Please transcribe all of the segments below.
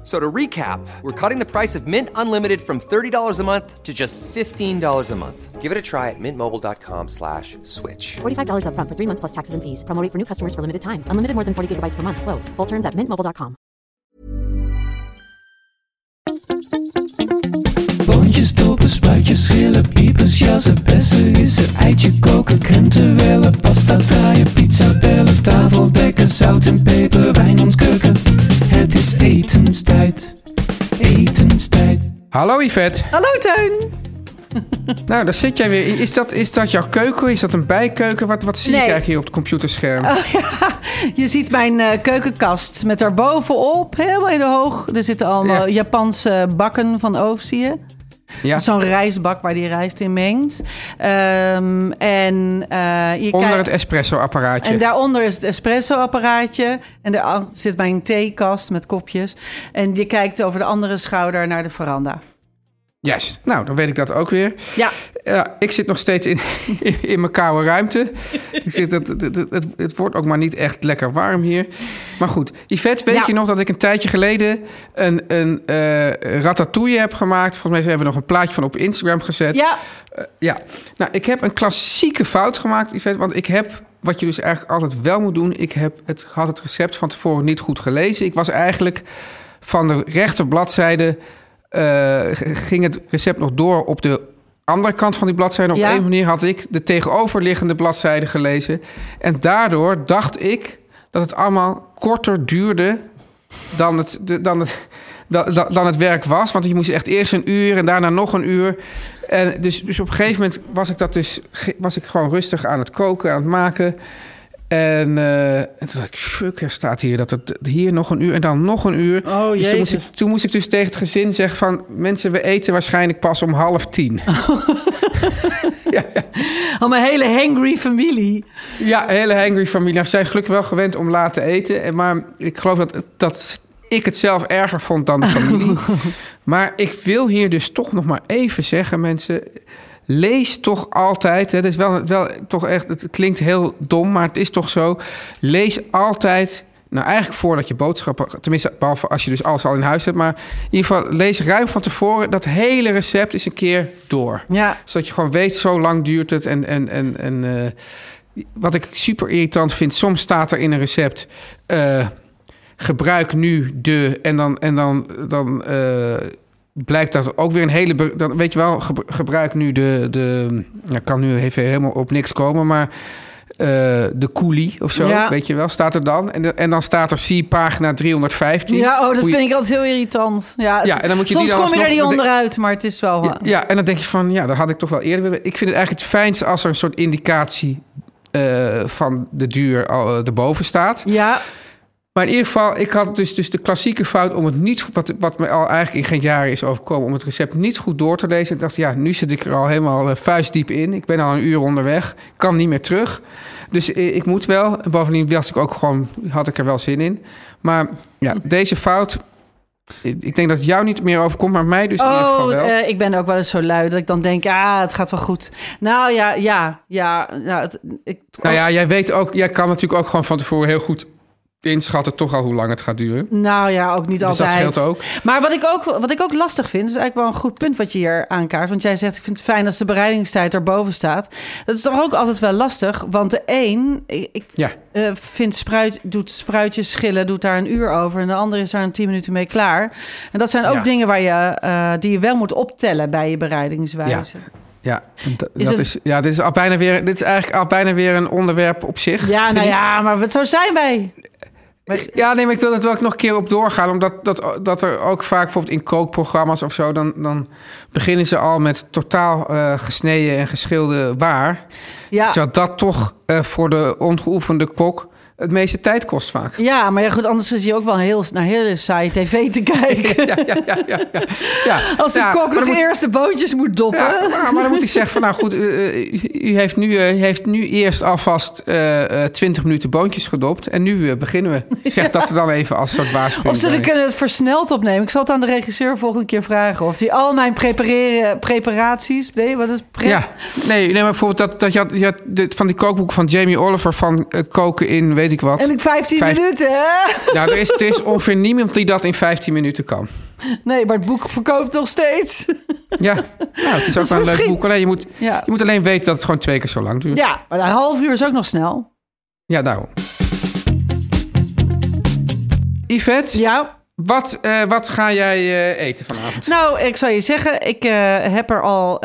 F- So to recap, we're cutting the price of Mint Unlimited from $30 a month to just $15 a month. Give it a try at mintmobile.com slash switch. $45 upfront for three months plus taxes and fees. Promo rate for new customers for limited time. Unlimited more than 40 gigabytes per month. Slows. Full terms at mintmobile.com. Boontjes, dopen, spuitjes, schillen, piepers, jassen, bessen, rissen, eitje koken, krenten wellen, pasta draaien, pizza bellen, tafel dekken, zout en peper, wijn Hallo Yvette. Hallo Teun. Nou, daar zit jij weer. Is dat, is dat jouw keuken? Is dat een bijkeuken? Wat, wat zie Nee. ik eigenlijk hier op het computerscherm? Je ziet mijn eh, keukenkast met daarbovenop, helemaal in de hoog. Er zitten allemaal Ja. Japanse bakken van Oof, zie je? Ja, Zo'n rijstbak waar die rijst in mengt. Ehm, en, eh, je onder het espresso-apparaatje. en daaronder is het espresso-apparaatje. En daar zit mijn theekast met kopjes. En je kijkt over de andere schouder naar de veranda. Juist. Nou, dan weet ik dat ook weer. Ja, Ja, ik zit nog steeds in, in, in mijn koude ruimte. Ik zit, het, het, het, het, het wordt ook maar niet echt lekker warm hier. Maar goed, Yvette, weet Ja. je nog dat ik een tijdje geleden een, een eh, ratatouille heb gemaakt? Volgens mij hebben we nog een plaatje van op Instagram gezet. ja. Eh, ja, nou, ik heb een klassieke fout gemaakt, Yvette. Want ik heb, wat je dus eigenlijk altijd wel moet doen... ik heb het, had het recept van tevoren niet goed gelezen. Ik was eigenlijk van de rechter bladzijde... eh, g- ging het recept nog door op de andere kant van die bladzijde. Op Ja. een manier had ik de tegenoverliggende bladzijde gelezen. En daardoor dacht ik dat het allemaal korter duurde dan het, dan het, dan, het werk was. Want je moest echt eerst een uur en daarna nog een uur. En dus, dus op een gegeven moment was ik, dat dus, was ik gewoon rustig aan het koken, aan het maken. En, eh, en toen dacht ik, fuck, er staat hier dat het hier nog een uur en dan nog een uur. Oh, dus toen moest, ik, toen moest ik dus tegen het gezin zeggen van... mensen, we eten waarschijnlijk pas om half tien. Al mijn hele hangry familie. Ja, hele hangry familie. Nou, ze zijn gelukkig wel gewend om laat te eten. En Maar ik geloof dat, dat ik het zelf erger vond dan de familie. maar ik wil hier dus toch nog maar even zeggen, mensen... Lees toch altijd, het is wel, wel toch echt, het klinkt heel dom, maar het is toch zo. Lees altijd, nou eigenlijk voordat je boodschappen, tenminste behalve als je dus alles al in huis hebt, maar in ieder geval lees ruim van tevoren dat hele recept eens een keer door Ja, zodat je gewoon weet, zo lang duurt het. En, en, en, en eh, wat ik super irritant vind, soms staat er in een recept... eh, gebruik nu de... En dan, en dan, dan eh, blijkt dat ook weer een hele... Dan, weet je wel, ge- gebruik nu de... de kan nu even helemaal op niks komen, maar... eh, de koelie of zo, Ja. weet je wel, staat er dan. En, de- en dan staat er, zie pagina 315. ja oh, dat je- vind ik altijd heel irritant. Ja, Ja, en dan moet je die soms dan kom je er niet onderuit, maar het is wel... Ja, ja, en dan denk je van, ja, dat had ik toch wel eerder willen. Ik vind het eigenlijk het fijnst als er een soort indicatie eh, van de duur al, eh, erboven staat. ja, Maar in ieder geval, ik had dus, dus de klassieke fout om het niet, wat, wat me al eigenlijk in geen jaren is overkomen, om het recept niet goed door te lezen. Ik dacht, ja, nu zit ik er al helemaal eh, vuistdiep in. Ik ben al een uur onderweg, kan niet meer terug. Dus eh, ik moet wel. En bovendien was ik ook gewoon, had ik er wel zin in. Maar ja, deze fout, ik denk dat het jou niet meer overkomt, maar mij dus in ieder geval Oh, wel. eh, ik ben ook wel eens zo lui dat ik dan denk, ah, het gaat wel goed. Nou ja, ja, ja. Nou, het, ik, Nou ja, jij weet ook, jij kan natuurlijk ook gewoon van tevoren heel goed inschatten toch al hoe lang het gaat duren. nou ja, ook niet Dus dat altijd. scheelt ook. Maar wat ik, ook, wat ik ook lastig vind, is eigenlijk wel een goed punt wat je hier aankaart. Want jij zegt, ik vind het fijn als de bereidingstijd erboven staat. Dat is toch ook altijd wel lastig. Want de een, ik, Ja, eh, vindt spruit, doet spruitjes schillen, doet daar een uur over. En de andere is daar een tien minuten mee klaar. En dat zijn ook Ja. dingen waar je, eh, die je wel moet optellen bij je bereidingswijze. ja, Is dat het- is, ja dit, is al bijna weer, dit is eigenlijk al bijna weer een onderwerp op zich. Ja, vind nou ja, maar zo zijn wij. Ja, nee, maar ik wil er wel nog een keer op doorgaan. Omdat dat, dat er ook vaak bijvoorbeeld in kookprogramma's of zo... dan, dan beginnen ze al met totaal eh, gesneden en geschilde waar. Ja, Terwijl dat toch eh, voor de ongeoefende kok het meeste tijd kost vaak. Ja, maar ja, goed, anders is je ook wel heel, naar hele saaie tv te kijken. Ja, ja, ja, ja, ja. ja. Als de Ja, kok nog moet- eerst de bootjes moet doppen. Ja, maar, maar dan moet ik zeggen van nou goed, eh, eh, u heeft nu, eh, heeft nu eerst alvast eh, 20 minuten boontjes gedopt. En nu beginnen we. Zeg dat er dan even als soort waarschuwing Of ze kunnen het versneld opnemen. Ik zal het aan de regisseur volgende keer vragen. Of hij al mijn prepareren, preparaties... Nee, wat is pre- Ja, nee, nee, maar bijvoorbeeld dat, dat je had, je had dit- van die kookboek van Jamie Oliver van koken in weet ik wat. En ik 15 Vijf- minuten, hè? Nou, er is, er is ongeveer niemand die dat in 15 minuten kan. Nee, maar het boek verkoopt nog steeds. Ja, nou, het is ook is wel een leuk misschien- boek. Alleen je moet, Ja, je moet alleen weten dat het gewoon twee keer zo lang duurt. ja maar een half uur is ook nog snel. Ja, daarom. Yvette, Ja, wat, eh, wat ga jij eh, eten vanavond? nou, ik zou je zeggen, ik eh, heb er al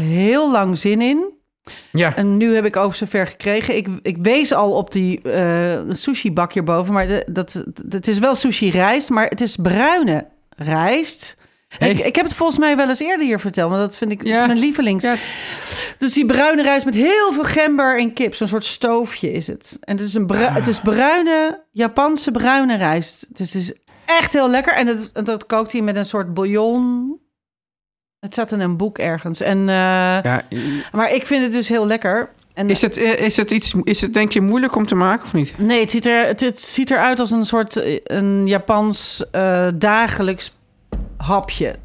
heel lang zin in. Ja, En nu heb ik over zover gekregen. Ik, ik wees al op die eh, sushi-bak hierboven. Maar de, dat, het is wel sushi-rijst, maar het is bruine rijst. Hey. Ik, ik heb het volgens mij wel eens eerder hier verteld, maar dat vind ik dat Ja. is mijn lievelings. Ja, Dus die bruine rijst met heel veel gember en kip. Zo'n soort stoofje is het. En het is, een bru- het is bruine, Japanse bruine rijst. Dus het is echt heel lekker. En dat, dat kookt hij met een soort bouillon. Het staat in een boek ergens. En, eh, ja, Maar ik vind het dus heel lekker. En, is, het, eh, is, het iets, is het denk je moeilijk om te maken of niet? Nee, het ziet, er, het, het ziet eruit als een soort eh, een Japans dagelijks hapje.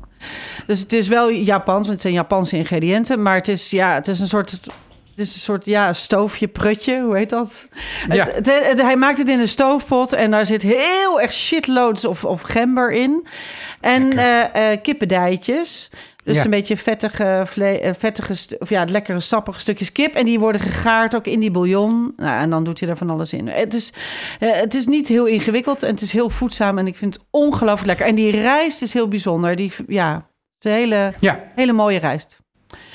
Dus het is wel Japans, want het zijn Japanse ingrediënten. Maar het is, ja, het is een soort... Het is een soort ja, stoofje, prutje, hoe heet dat? Ja. Het, het- het- hij maakt het in een stoofpot en daar zit heel erg shitloads of, of gember in. En eh eh, kippendijtjes. Dus Ja. een beetje vettige, vle- eh, vettige of ja, lekkere sappige stukjes kip. En die worden gegaard ook in die bouillon. Nou, en dan doet hij er van alles in. Het is, eh, het is niet heel ingewikkeld en het is heel voedzaam. En ik vind het ongelooflijk lekker. En die rijst is heel bijzonder. Die, ja, het is een hele, Ja, hele mooie rijst.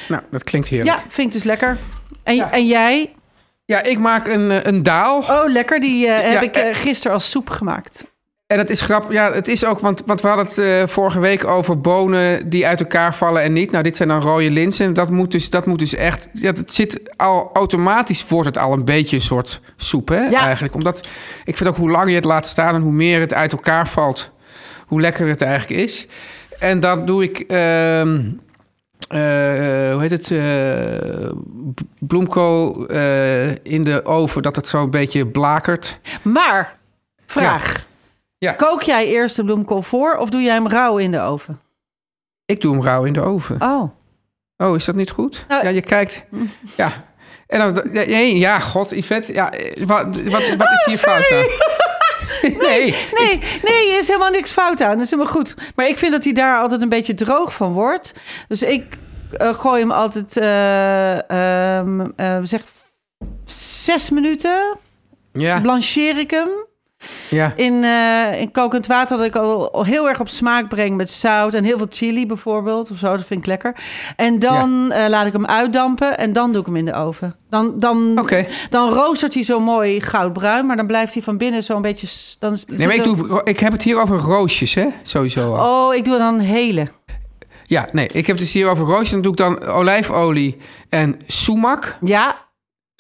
nou, dat klinkt heerlijk. Ja, vind ik dus lekker. En, Ja. en jij? Ja, ik maak een, eh, een daal. Oh, lekker. Die heb Ja, ik eh, gisteren als soep gemaakt. En het is grappig. Ja, het is ook, want, want we hadden het eh, vorige week over bonen die uit elkaar vallen en niet. Nou, dit zijn dan rode linzen. Dat moet dus, dat moet dus echt. Ja, het zit al automatisch wordt het al een beetje een soort soep, hè? Ja. Eigenlijk. Omdat ik vind ook hoe langer je het laat staan en hoe meer het uit elkaar valt, hoe lekkerder het eigenlijk is. En dan doe ik. ehm, eh, hoe heet het? eh, bloemkool in de oven, dat het zo een beetje blakert. Maar, vraag. Ja. Kook jij eerst de bloemkool voor of doe jij hem rauw in de oven? Ik doe hem rauw in de oven. Oh. Oh, is dat niet goed? Nou, ja, je kijkt. Ja. En dan, ja, nee, ja, god, Yvette. Ja, wat, wat, wat is hier fout aan? nee. Nee, nee, er is helemaal niks fout aan. Dat is helemaal goed. Maar ik vind dat hij daar altijd een beetje droog van wordt. Dus ik eh, gooi hem altijd, ehm, eh, zeg, zes minuten. Ja, Blancheer ik hem ja. in, eh, in kokend water. Dat ik al, heel erg op smaak breng met zout en heel veel chili bijvoorbeeld. Of zo, dat vind ik lekker. En dan eh, laat ik hem uitdampen en dan doe ik hem in de oven. Dan, dan, dan roostert hij zo mooi goudbruin. Maar dan blijft hij van binnen zo'n beetje... Dan Nee, maar ik, doe, ik heb het hier over roosjes, hè? Sowieso al. Oh, ik doe dan hele. Ja, nee, ik heb het dus hier over roosjes. Dan doe ik dan olijfolie en sumac. Ja,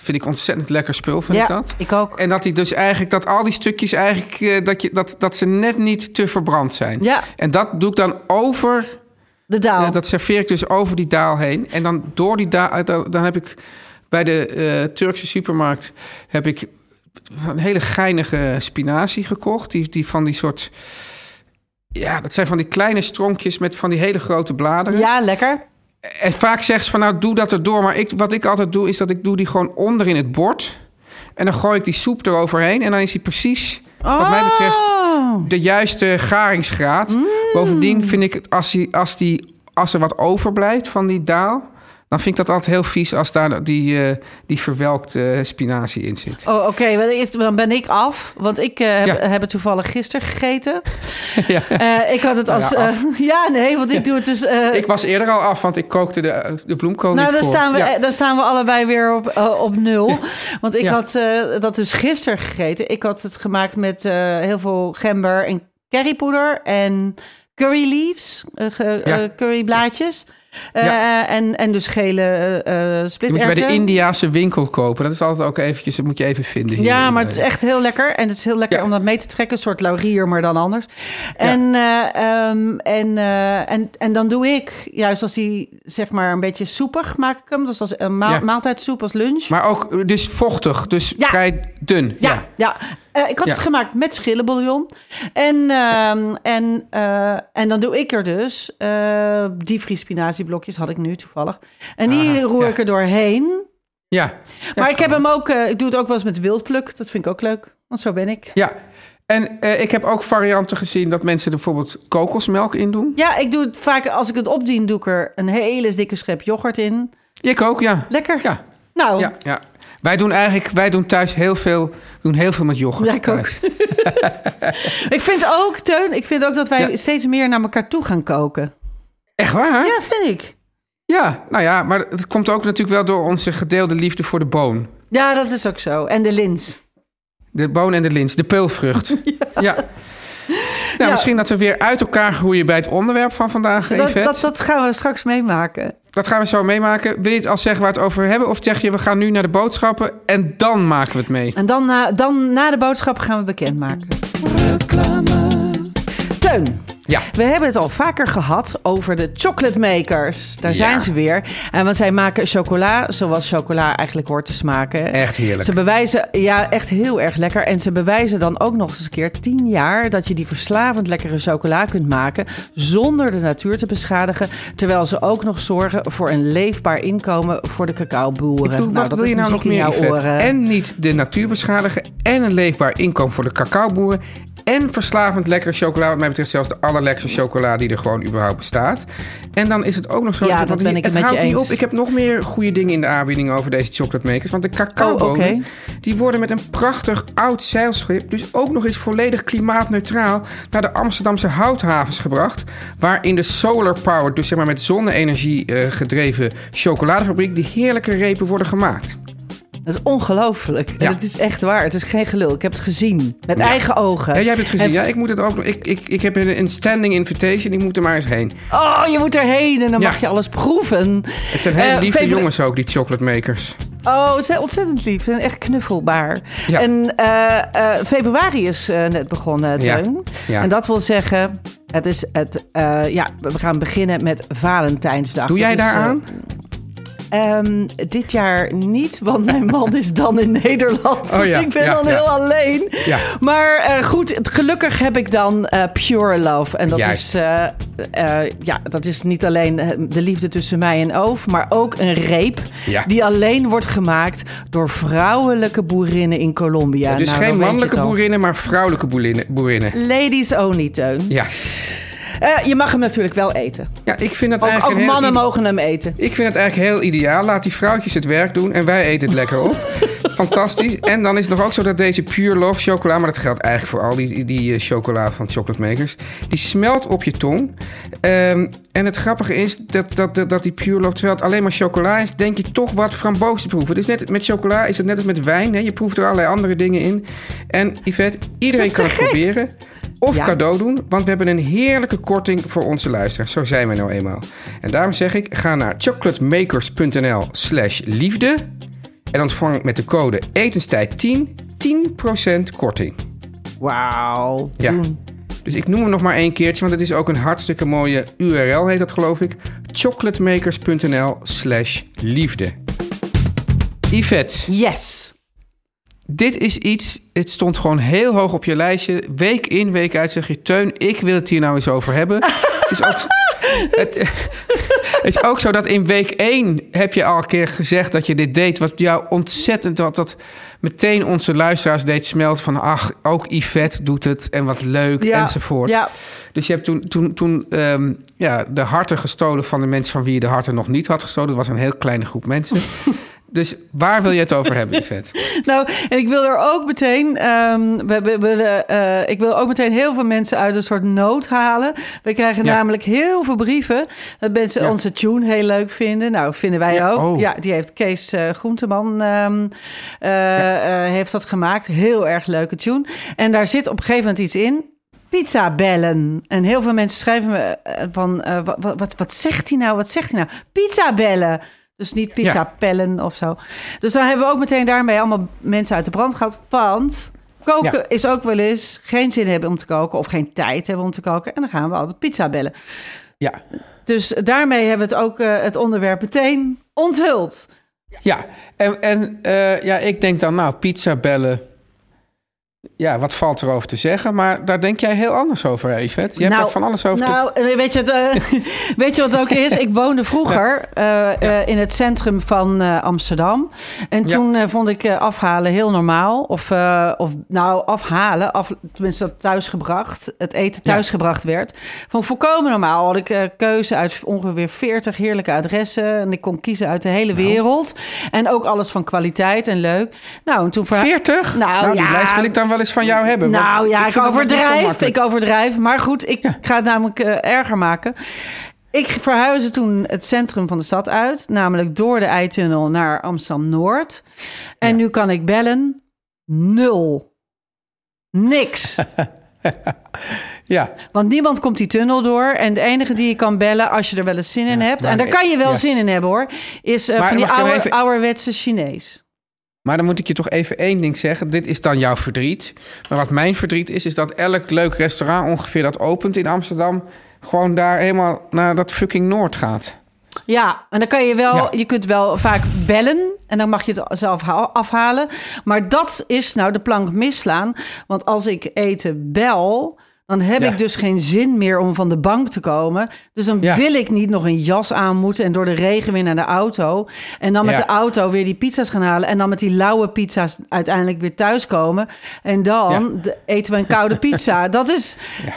Vind ik ontzettend lekker spul, vind ja ik dat. ik ook. En dat die dus eigenlijk, dat al die stukjes eigenlijk, eh, dat, je, dat, dat ze net niet te verbrand zijn. Ja, En dat doe ik dan over de daal. Eh, dat serveer ik dus over die daal heen. En dan door die daal... Dan, dan heb ik bij de eh, Turkse supermarkt... heb ik een hele geinige spinazie gekocht. Die, die van die soort... Ja, dat zijn van die kleine stronkjes met van die hele grote bladeren. Ja, lekker. En vaak zegt ze van nou, doe dat erdoor. Maar ik, wat ik altijd doe, is dat ik doe die gewoon onder in het bord. En dan gooi ik die soep eroverheen. En dan is die precies, wat mij betreft, Oh. de juiste garingsgraad. Bovendien vind ik het, als, die, als, die, als er wat overblijft van die daal... dan vind ik dat altijd heel vies als daar die, eh, die verwelkte spinazie in zit. Oh, oké. Dan ben ik af. Want ik eh, heb, Ja. heb het toevallig gisteren gegeten. ja. Eh, ik had het Nou als... ja, nee, want ik doe het dus... Ik was eerder al af, want ik kookte de, de bloemkool nou, niet dan voor. staan, we, Ja. dan staan we allebei weer op, op nul. Want ik had dat dus gisteren gegeten. Ik had het gemaakt met heel veel gember en currypoeder en curry leaves, curryblaadjes. Eh, Ja. en, en dus gele eh Die moet je bij de. Indiaanse winkel kopen. Dat is altijd ook eventjes, dat moet je even vinden. hier Ja, maar het is eh, echt heel lekker. En het is heel lekker Ja. om dat mee te trekken. Een soort laurier, maar dan anders. En, eh, ehm, en, eh, en, en dan doe ik, juist als die zeg maar een beetje soepig maak ik hem. Dus als een maaltijdsoep als lunch. Maar ook eh, dus vochtig, dus Ja. vrij dun. Ja, ja. Eh, ik had Ja. het gemaakt met schillenbouillon. En, ehm, en, eh, en dan doe ik er dus uh, diepvriespinazieblokjes, had ik nu toevallig. En die roer ja. ik er doorheen. Ja. maar Ja, ik heb hem ook, eh, ik doe het ook wel eens met wildpluk. Dat vind ik ook leuk, want zo ben ik. Ja. En eh, ik heb ook varianten gezien dat mensen er bijvoorbeeld kokosmelk in doen. Ja, ik doe het vaak, als ik het opdien, doe ik er een hele dikke schep yoghurt in. Ik ook, ja. Lekker. Ja, Nou, ja, ja. Wij doen eigenlijk, wij doen thuis heel veel, doen heel veel met yoghurt. Ja, ik ook. ik vind ook, Teun, ik vind ook dat wij Ja. steeds meer naar elkaar toe gaan koken. Echt waar? Ja, vind ik. Ja, nou ja, maar het komt ook natuurlijk wel door onze gedeelde liefde voor de boon. Ja, dat is ook zo. En de lins. De boon en de lins, de peulvrucht. ja. Nou, Ja. misschien dat we weer uit elkaar groeien bij het onderwerp van vandaag, Dat, dat, dat gaan we straks meemaken. Dat gaan we zo meemaken. Wil je het al zeggen waar we het over hebben? Of zeg je, we gaan nu naar de boodschappen en dan maken we het mee? En dan na, dan na de boodschap gaan we bekendmaken. Teun, Ja. we hebben het al vaker gehad over de chocolate makers. Daar Ja. zijn ze weer. En want zij maken chocola zoals chocola eigenlijk hoort te smaken. Echt heerlijk. Ze bewijzen, ja, echt heel erg lekker. En ze bewijzen dan ook nog eens een keer tien jaar dat je die verslavend lekkere chocola kunt maken zonder de natuur te beschadigen. Terwijl ze ook nog zorgen voor een leefbaar inkomen voor de cacaoboeren. Bedoel, wat wil je nou nog meer. En niet de natuur beschadigen en een leefbaar inkomen voor de cacaoboeren... en verslavend lekkere chocola. Wat mij betreft zelfs de allerlekkerste chocola die er gewoon überhaupt bestaat. En dan is het ook nog zo... Ja, dat ben hier- ik het met je houdt niet eens. op. Ik heb nog meer goede dingen in de aanbieding over deze chocolate makers. Want de cacaobonen, Oh, die worden met een prachtig oud zeilschip... dus ook nog eens volledig klimaatneutraal... naar de Amsterdamse houthavens gebracht... waar in de solar power, dus zeg maar met zonne-energie eh, gedreven chocoladefabriek... die heerlijke repen worden gemaakt. Dat is ongelooflijk. Ja. Het is echt waar. Het is geen gelul. Ik heb het gezien. Met Ja. eigen ogen. Ja, jij hebt het gezien. En- Ja, ik moet het ook. Ik, ik, ik heb een, standing invitation. Ik moet er maar eens heen. Oh, je moet erheen en dan Ja. mag je alles proeven. Het zijn hele Eh, lieve jongens ook, die chocolate makers. Oh, ze zijn ontzettend lief. Ze zijn echt knuffelbaar. Ja. En eh, eh, februari is net begonnen. Teun. Ja. En dat wil zeggen, het is het, ja, we gaan beginnen met Valentijnsdag. Doe jij daar aan? Ehm, dit jaar niet, want mijn man is dan in Nederland. Oh dus ja, ik ben ja, dan ja. heel alleen. Maar eh, goed, gelukkig heb ik dan eh, Pure Love. En dat Juist. is, eh, ja, dat is niet alleen de liefde tussen mij en Oof... maar ook een reep die alleen wordt gemaakt... door vrouwelijke boerinnen in Colombia. dus Nou, geen mannelijke boerinnen, maar vrouwelijke boerinnen. boerinnen. Ladies only, Teun. Ja. Eh, je mag hem natuurlijk wel eten. ja, ik vind dat Ook, eigenlijk ook mannen mogen hem eten. Ik vind het eigenlijk heel ideaal. Laat die vrouwtjes het werk doen en wij eten het lekker op. Fantastisch. En dan is het nog ook zo dat deze Pure Love chocola... maar dat geldt eigenlijk voor al die, die, eh, chocola van chocolate makers... die smelt op je tong. Ehm, en het grappige is dat, dat, dat, dat die Pure Love... terwijl het alleen maar chocola is... denk je toch wat framboos te proeven. Het is net, met chocola is het net als met wijn. Hè? Je proeft er allerlei andere dingen in. En Yvette, iedereen kan het proberen... Of Ja. cadeau doen, want we hebben een heerlijke korting voor onze luisteraars. Zo zijn wij nou eenmaal. En daarom zeg ik, ga naar chocolatemakers.nl slash liefde... en ontvang met de code etenstijd10 10% korting. Wauw. Ja. Dus ik noem hem nog maar één keertje, want het is ook een hartstikke mooie URL, heet dat geloof ik. chocolatemakers.nl slash liefde. Yvette, Yes. Dit is iets, het stond gewoon heel hoog op je lijstje. Week in, week uit zeg je, Teun, ik wil het hier nou eens over hebben. het, is ook, het, het is ook zo dat in week 1 heb je al een keer gezegd dat je dit deed. Wat jou ontzettend, wat dat meteen onze luisteraars deed smelt van... ach, ook Yvette doet het en wat leuk Ja. enzovoort. Ja. Dus je hebt toen, toen, toen ehm, ja, de harten gestolen van de mensen van wie je de harten nog niet had gestolen. Dat was een heel kleine groep mensen. dus waar wil je het over hebben, Yvette? Nou, en ik wil er ook meteen, ehm, we, we, we, eh, ik wil ook meteen heel veel mensen uit een soort nood halen. We krijgen Ja. namelijk heel veel brieven dat mensen Ja. onze tune heel leuk vinden. Nou, vinden wij Ja, ook. oh. Ja, die heeft Kees eh, Groenteman eh, heeft dat gemaakt. Heel erg leuke tune. En daar zit op een gegeven moment iets in. pizza bellen. En heel veel mensen schrijven me van, wat, wat, wat zegt hij nou? Wat zegt hij nou? Pizza bellen. Dus niet pizza Ja. pellen of zo. Dus dan hebben we ook meteen daarmee allemaal mensen uit de brand gehad. Want koken Ja. is ook wel eens geen zin hebben om te koken... of geen tijd hebben om te koken. En dan gaan we altijd pizza bellen. Ja, Dus daarmee hebben we het ook eh, het onderwerp meteen onthuld. ja. En, en eh, ja, ik denk dan, nou, pizza bellen. Ja, wat valt erover te zeggen? Maar daar denk jij heel anders over, Evert. Je hebt er van alles over te... nou, eh, weet, je, weet je wat het ook is? Ik woonde vroeger eh, eh, in het centrum van Amsterdam. En toen vond ik afhalen heel normaal. Of, of nou, afhalen, af, tenminste dat thuisgebracht. Het eten thuisgebracht werd. Vond ik volkomen normaal. Had ik keuze uit ongeveer 40 heerlijke adressen. En ik kon kiezen uit de hele Nou. wereld. En ook alles van kwaliteit en leuk. Nou, en toen... verha- 40? Nou, die ja. lijst wil ik dan wel eens van jou hebben. Nou ja, ik, overdrijf. Ik overdrijf. Maar goed, ik Ja. ga het namelijk eh, erger maken. Ik verhuisde toen het centrum van de stad uit, namelijk door de Eitunnel naar Amsterdam Noord. En nu kan ik bellen nul. Niks. Ja, Want niemand komt die tunnel door. En de enige die je kan bellen als je er wel eens zin in hebt. En daar kan je wel ja. zin in hebben hoor. Is eh, van die oude, even- ouderwetse Chinees. Maar dan moet ik je toch even één ding zeggen. Dit is dan jouw verdriet. Maar wat mijn verdriet is, is dat elk leuk restaurant ongeveer dat opent in Amsterdam... gewoon daar helemaal naar dat fucking Noord gaat. Ja, en dan kan je wel, Ja. je kunt wel vaak bellen en dan mag je het zelf ha- afhalen. Maar dat is nou de plank misslaan. Want als ik eten bel, dan heb Ja. ik dus geen zin meer om van de bank te komen. Dus dan Ja. wil ik niet nog een jas aan moeten en door de regen weer naar de auto. En dan met Ja. de auto weer die pizza's gaan halen. En dan met die lauwe pizza's uiteindelijk weer thuiskomen. En dan eten we een koude pizza. Dat is,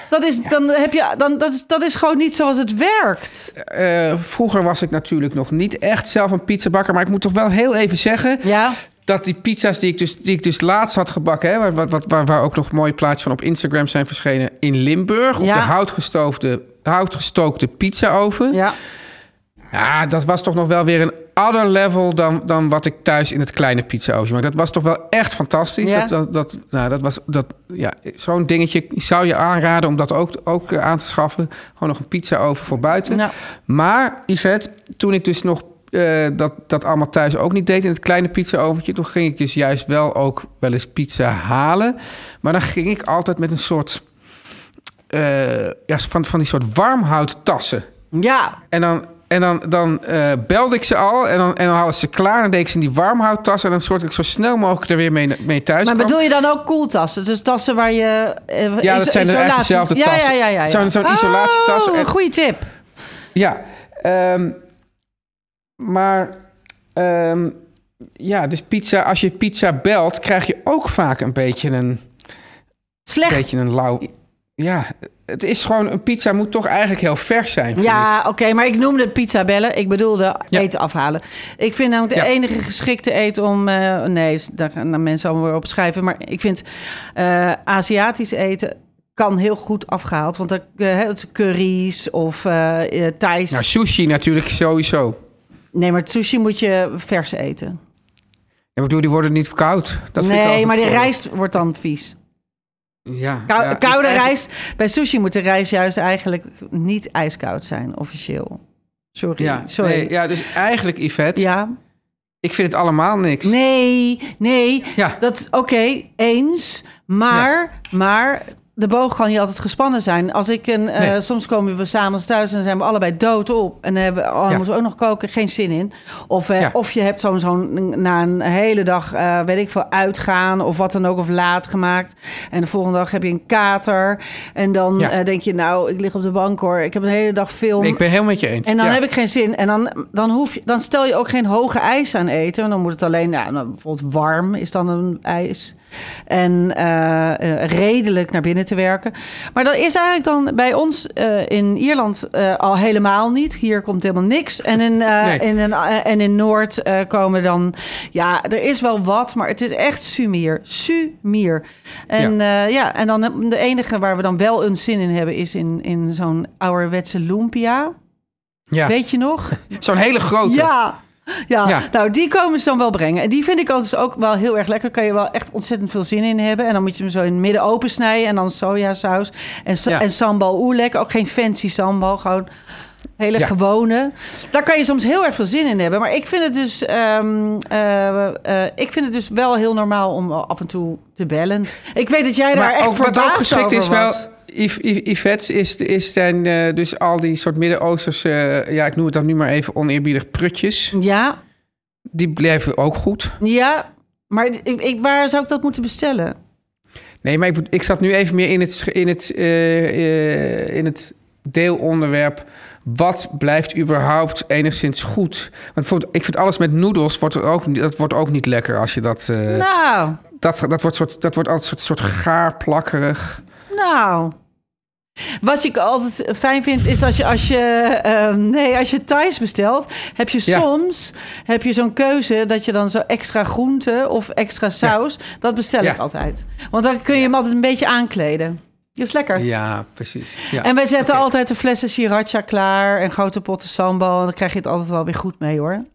dat is, dan heb je, dan, dat, is, dat is gewoon niet zoals het werkt. Eh, vroeger was ik natuurlijk nog niet echt zelf een pizzabakker... maar ik moet toch wel heel even zeggen... Ja. Dat die pizza's die ik dus, die ik dus laatst had gebakken... Hè, waar, waar, waar- waar, waar ook nog mooie plaatjes van op Instagram zijn verschenen... in Limburg, op de houtgestoofde, houtgestookte pizzaoven... Ja. Ja, dat was toch nog wel weer een other level dan, dan wat ik thuis in het kleine pizzaootje maak. Dat was toch wel echt fantastisch. Ja. Dat, dat, dat, nou, dat was dat, ja, zo'n dingetje zou je aanraden om dat ook, ook eh, aan te schaffen. Gewoon nog een pizzaoven voor buiten. Ja. Maar Yvette, toen ik dus nog eh, dat, dat allemaal thuis ook niet deed in het kleine pizzaoventje, toen ging ik dus juist wel ook wel eens pizza halen. Maar dan ging ik altijd met een soort eh, ja, van, van die soort warmhouttassen. Ja, En dan, en dan, dan eh, belde ik ze al en dan, en dan hadden ze klaar. En deed ik ze in die warmhouttas. En dan zorgde ik zo snel mogelijk er weer mee, mee thuis maar kwam. bedoel je dan ook koeltassen? Dus tassen waar je... Ja, dat zijn er echt isolatie- dezelfde tassen. Ja, ja, ja. ja. Zo'n- zo'n isolatietas. Oh, En- goede tip. Ja, ehm, maar ehm, ja, dus pizza, als je pizza belt, krijg je ook vaak een beetje een, Slecht. beetje een lauw. Ja, het is gewoon, een pizza moet toch eigenlijk heel vers zijn. Ja, oké, maar ik noemde pizza bellen. Ik bedoelde Ja. eten afhalen. Ik vind namelijk de Ja. enige geschikte eten om... eh, nee, daar gaan mensen allemaal weer op schrijven. Maar ik vind eh, Aziatisch eten kan heel goed afgehaald. Want dan, eh, het curry's of Thais. Nou, sushi natuurlijk sowieso. Nee, maar sushi moet je vers eten. Ja, ik bedoel, die worden niet koud. Dat vind ik nee, maar die voor- rijst wordt dan vies. Ja, Kou- ja, dus koude eigenlijk- rijst. Bij sushi moet de rijst juist eigenlijk niet ijskoud zijn, officieel. Sorry. Ja, Sorry. nee, ja, dus eigenlijk, Yvette, ja. ik vind het allemaal niks. Nee, nee. Ja. Dat oké, eens. Maar, maar de boog kan niet altijd gespannen zijn. Als ik een, eh, soms komen we s'avonds thuis en dan zijn we allebei dood op. En dan hebben we, oh, Ja. moeten we ook nog koken, geen zin in. Of, eh, Ja. of je hebt zo'n, zo'n na een hele dag, eh, weet ik veel, uitgaan of wat dan ook, of laat gemaakt. En de volgende dag heb je een kater. En dan Ja. denk je, nou, ik lig op de bank hoor. Ik heb een hele dag film. Ik ben helemaal met je eens. En dan heb ik geen zin. En dan, dan, hoef je, dan stel je ook geen hoge ijs aan eten. Want dan moet het alleen, nou, bijvoorbeeld warm is dan een ijs. En eh, eh, redelijk naar binnen te werken. Maar dat is eigenlijk dan bij ons eh, in Ierland al helemaal niet. Hier komt helemaal niks. En in, Nee. in, een, en in Noord komen dan... Ja, er is wel wat, maar het is echt sumier. Sumier. En ja, ja en dan de enige waar we dan wel een zin in hebben... is in, in zo'n ouderwetse lumpia. ja. Weet je nog? Zo'n hele grote. Ja. Ja, Ja. nou die komen ze dan wel brengen. En die vind ik altijd ook wel heel erg lekker. Kan je wel echt ontzettend veel zin in hebben. En dan moet je hem zo in het midden open snijden. En dan sojasaus. En, Ja. en sambal oelek. Ook geen fancy sambal. Gewoon hele Ja. gewone. Daar kan je soms heel erg veel zin in hebben. Maar ik vind het dus, ehm, eh, eh, ik vind het dus wel heel normaal om af en toe te bellen. Ik weet dat jij daar echt ook verbaasd geschikt over is wel... was. Yv- Yv- Yvette's is, is zijn eh, dus al die soort Midden-Oosterse... eh, ja, ik noem het dan nu maar even oneerbiedig prutjes. Ja, Die blijven ook goed. ja. Maar ik, ik, waar zou ik dat moeten bestellen? Nee, maar ik, ik zat nu even meer in het, in het, eh, in het deelonderwerp. Wat blijft überhaupt enigszins goed? Want bijvoorbeeld, ik vind alles met noedels wordt er ook, niet- dat wordt ook niet lekker als je dat. Nou, dat, dat, wordt soort, dat wordt altijd een soort, soort gaar, plakkerig. Nou, wat ik altijd fijn vind is als je als je ehm, nee als je Thais bestelt, heb je Ja. soms heb je zo'n keuze dat je dan zo extra groente of extra saus. Dat bestel Ja. ik altijd, want dan kun je hem altijd een beetje aankleden. Dat is lekker. Ja, precies. Ja. En wij zetten altijd de flessen sriracha klaar en grote potten sambal. En dan krijg je het altijd wel weer goed mee hoor.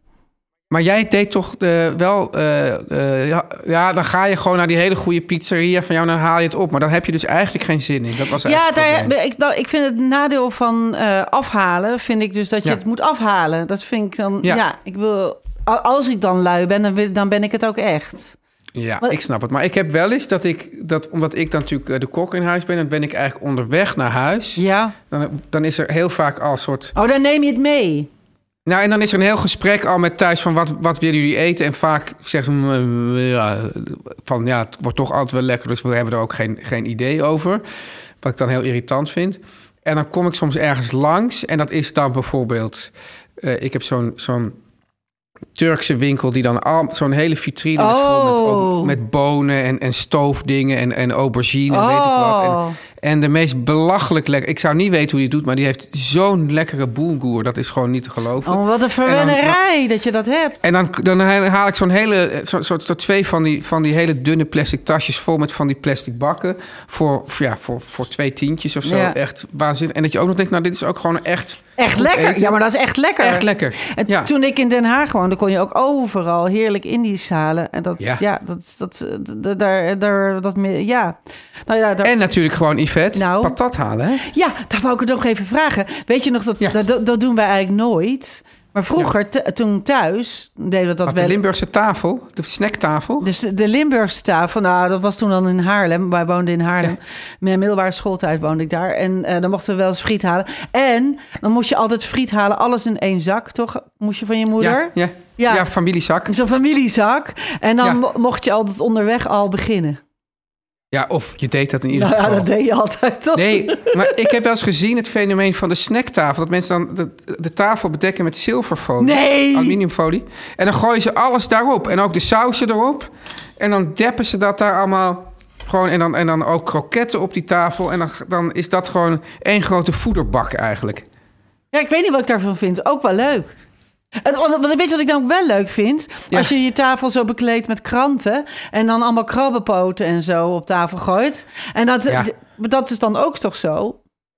Maar jij deed toch wel... eh, eh, ja, ja, dan ga je gewoon naar die hele goede pizzeria van jou... en dan haal je het op. Maar dan heb je dus eigenlijk geen zin in. Dat was Ja, daar, ik, nou, ik vind het nadeel van eh, afhalen, vind ik dus dat je Ja. het moet afhalen. Dat vind ik dan, ja, Ja. ik wil, als ik dan lui ben, dan, wil- dan ben ik het ook echt. Ja, Wat- ik snap het. Maar ik heb wel eens dat ik... Dat, omdat ik dan natuurlijk de kok in huis ben... dan ben ik eigenlijk onderweg naar huis. Ja. Dan, dan is er heel vaak al een soort... Oh, dan neem je het mee. Nou, en dan is er een heel gesprek al met thuis van wat, wat willen jullie eten? En vaak zeggen ze mm, ja, van ja, het wordt toch altijd wel lekker, dus we hebben er ook geen, geen idee over. Wat ik dan heel irritant vind. En dan kom ik soms ergens langs en dat is dan bijvoorbeeld, eh, ik heb zo'n zo'n Turkse winkel die dan al zo'n hele vitrine met, vol met, Oh. met bonen en, en stoofdingen en, en aubergine en weet ik wat. Oh. En, en de meest belachelijk lekker. Ik zou niet weten hoe die het doet, maar die heeft zo'n lekkere boelgoer. Dat is gewoon niet te geloven. Oh, wat een verwennerij dat je dat hebt. En dan, dan haal ik zo'n hele, zo, zo, zo twee van die, van die hele dunne plastic tasjes vol met van die plastic bakken. Voor, ja, voor, voor twee tientjes of zo. Ja. Echt waanzinnig. En dat je ook nog denkt, nou, dit is ook gewoon echt. Echt lekker. eten. Ja, maar dat is echt lekker. Echt lekker. En ja. toen ik in Den Haag woonde, kon je ook overal heerlijk Indisch halen. En dat, ja, Ja. dat, dat, dat, daar, daar, dat, meer- ja. Nou ja, daar, En natuurlijk gewoon Nou. patat halen. Hè? Ja, daar wou ik het nog even vragen. Weet je nog, dat, Ja. dat, dat doen wij eigenlijk nooit. Maar vroeger, toen thuis, deden we dat Wat de. Limburgse tafel, de snacktafel. Dus de Limburgse tafel, nou, dat was toen dan in Haarlem. Wij woonden in Haarlem. Mijn middelbare schooltijd woonde ik daar. En eh, dan mochten we wel eens friet halen. En dan moest je altijd friet halen, alles in één zak, toch? Moest je van je moeder? Ja, ja. Familiezak. Zo'n familiezak. En dan mocht je altijd onderweg al beginnen. Ja, of je deed dat in ieder Nou ja, geval. dat deed je altijd toch? Nee, maar ik heb wel eens gezien het fenomeen van de snacktafel. Dat mensen dan de, de tafel bedekken met zilverfolie. Nee! Aluminiumfolie. En dan gooien ze alles daarop. En ook de sausen erop. En dan deppen ze dat daar allemaal gewoon... En dan, en dan ook kroketten op die tafel. En dan, dan is dat gewoon één grote voederbak eigenlijk. Ja, ik weet niet wat ik daarvan vind. Ook wel leuk. Het, want, want weet je wat ik dan ook wel leuk vind? Ja. Als je je tafel zo bekleedt met kranten... en dan allemaal krabbenpoten en zo op tafel gooit. En dat, Ja. dat is dan ook toch zo?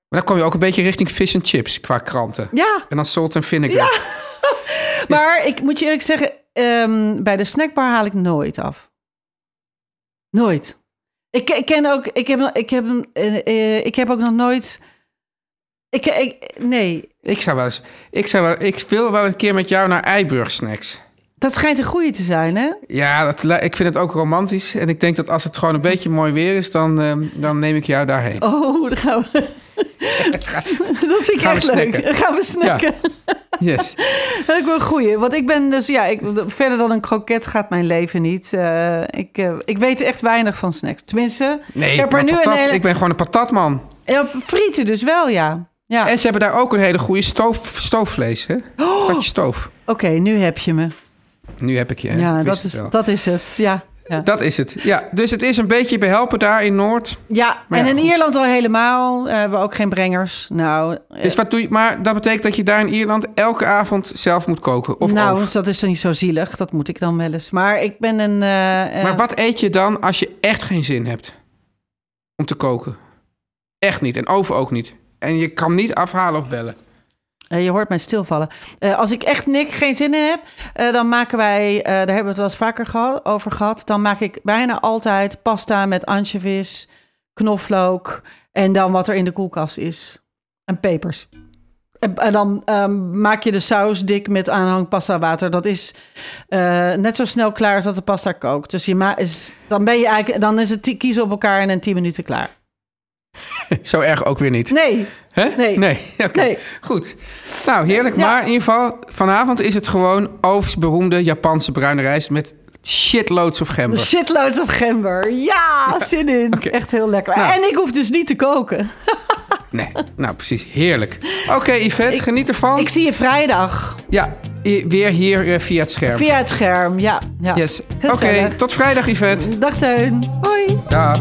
Maar dan kom je ook een beetje richting fish and chips qua kranten. Ja, En dan salt en vinegar. maar ik moet je eerlijk zeggen... ehm, bij de snackbar haal ik nooit af. Nooit. Ik, ik ken ook... Ik heb, ik heb, eh, eh, ik heb ook nog nooit... Ik, ik, nee, Ik zou wel eens... Ik, zou wel, ik wil wel een keer met jou naar Eiburg Snacks. dat schijnt een goeie te zijn, hè? Ja, dat, ik vind het ook romantisch. En ik denk dat als het gewoon een beetje mooi weer is, dan, ehm, dan neem ik jou daarheen. Oh, dan gaan we... dat vind ik Gaan echt leuk. Dan gaan we snacken. Yes. Dat is wel een goeie. Want ik ben dus, ja, ik, verder dan een kroket gaat mijn leven niet. Eh, ik, eh, ik weet echt weinig van snacks. Tenminste, Nee, ik heb er nu patat, een hele... ik ben gewoon een patatman. Ja, frieten dus wel, ja. Ja, En ze hebben daar ook een hele goede stoof, stoofvlees, hè? Oh! Patatje stoof. oké, nu heb je me. Nu heb ik je, hè? Ja, Ik dat is, dat is het. Ja, ja. Dat is het. Ja, dus het is een beetje behelpen daar in Noord. ja Maar en ja, in goed. Ierland al helemaal. eh, hebben we ook geen brengers. Nou, eh, Dus wat doe je? Maar dat betekent dat je daar in Ierland elke avond zelf moet koken. Of nou, dat is toch niet zo zielig. Dat moet ik dan wel eens. Maar ik ben een... eh, Maar wat eet je dan als je echt geen zin hebt om te koken? Echt niet. En over ook niet. En je kan niet afhalen of bellen. Eh, je hoort mij stilvallen. Eh, als ik echt niks, geen zin in heb, eh, dan maken wij, daar hebben we het wel eens vaker over gehad. Dan maak ik bijna altijd pasta met anchovies, knoflook en dan wat er in de koelkast is. En pepers. En, dan ehm, maak je de saus dik met aanhang pasta water. Dat is net zo snel klaar als dat de pasta kookt. Dus je ma is, dan, ben je eigenlijk, dan is het kiezen op elkaar en in 10 minuten klaar. Zo erg ook weer niet. Nee, Hè? Nee. Nee. Oké. Nee. Goed. Nou, heerlijk. Maar in ieder geval, vanavond is het gewoon overigens beroemde Japanse bruine rijst met shitloads of gember. shitloads of gember. Ja, zin in. Echt heel lekker. Nou. En ik hoef dus niet te koken. Nee, nou precies. Heerlijk. Oké, Yvette, geniet ervan. Ik zie je vrijdag Ja, weer hier eh, via het scherm. via het scherm. Ja, ja. Yes. Oké, tot vrijdag, Yvette. Dag Teun. Hoi. Dag.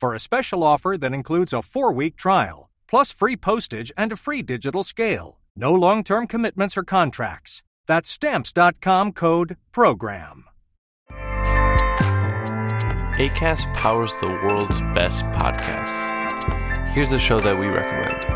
for a special offer that includes a four week trial, plus free postage and a free digital scale. No long term commitments or contracts. That's Stamps.com code PROGRAM. ACAST powers the world's best podcasts. Here's a show that we recommend.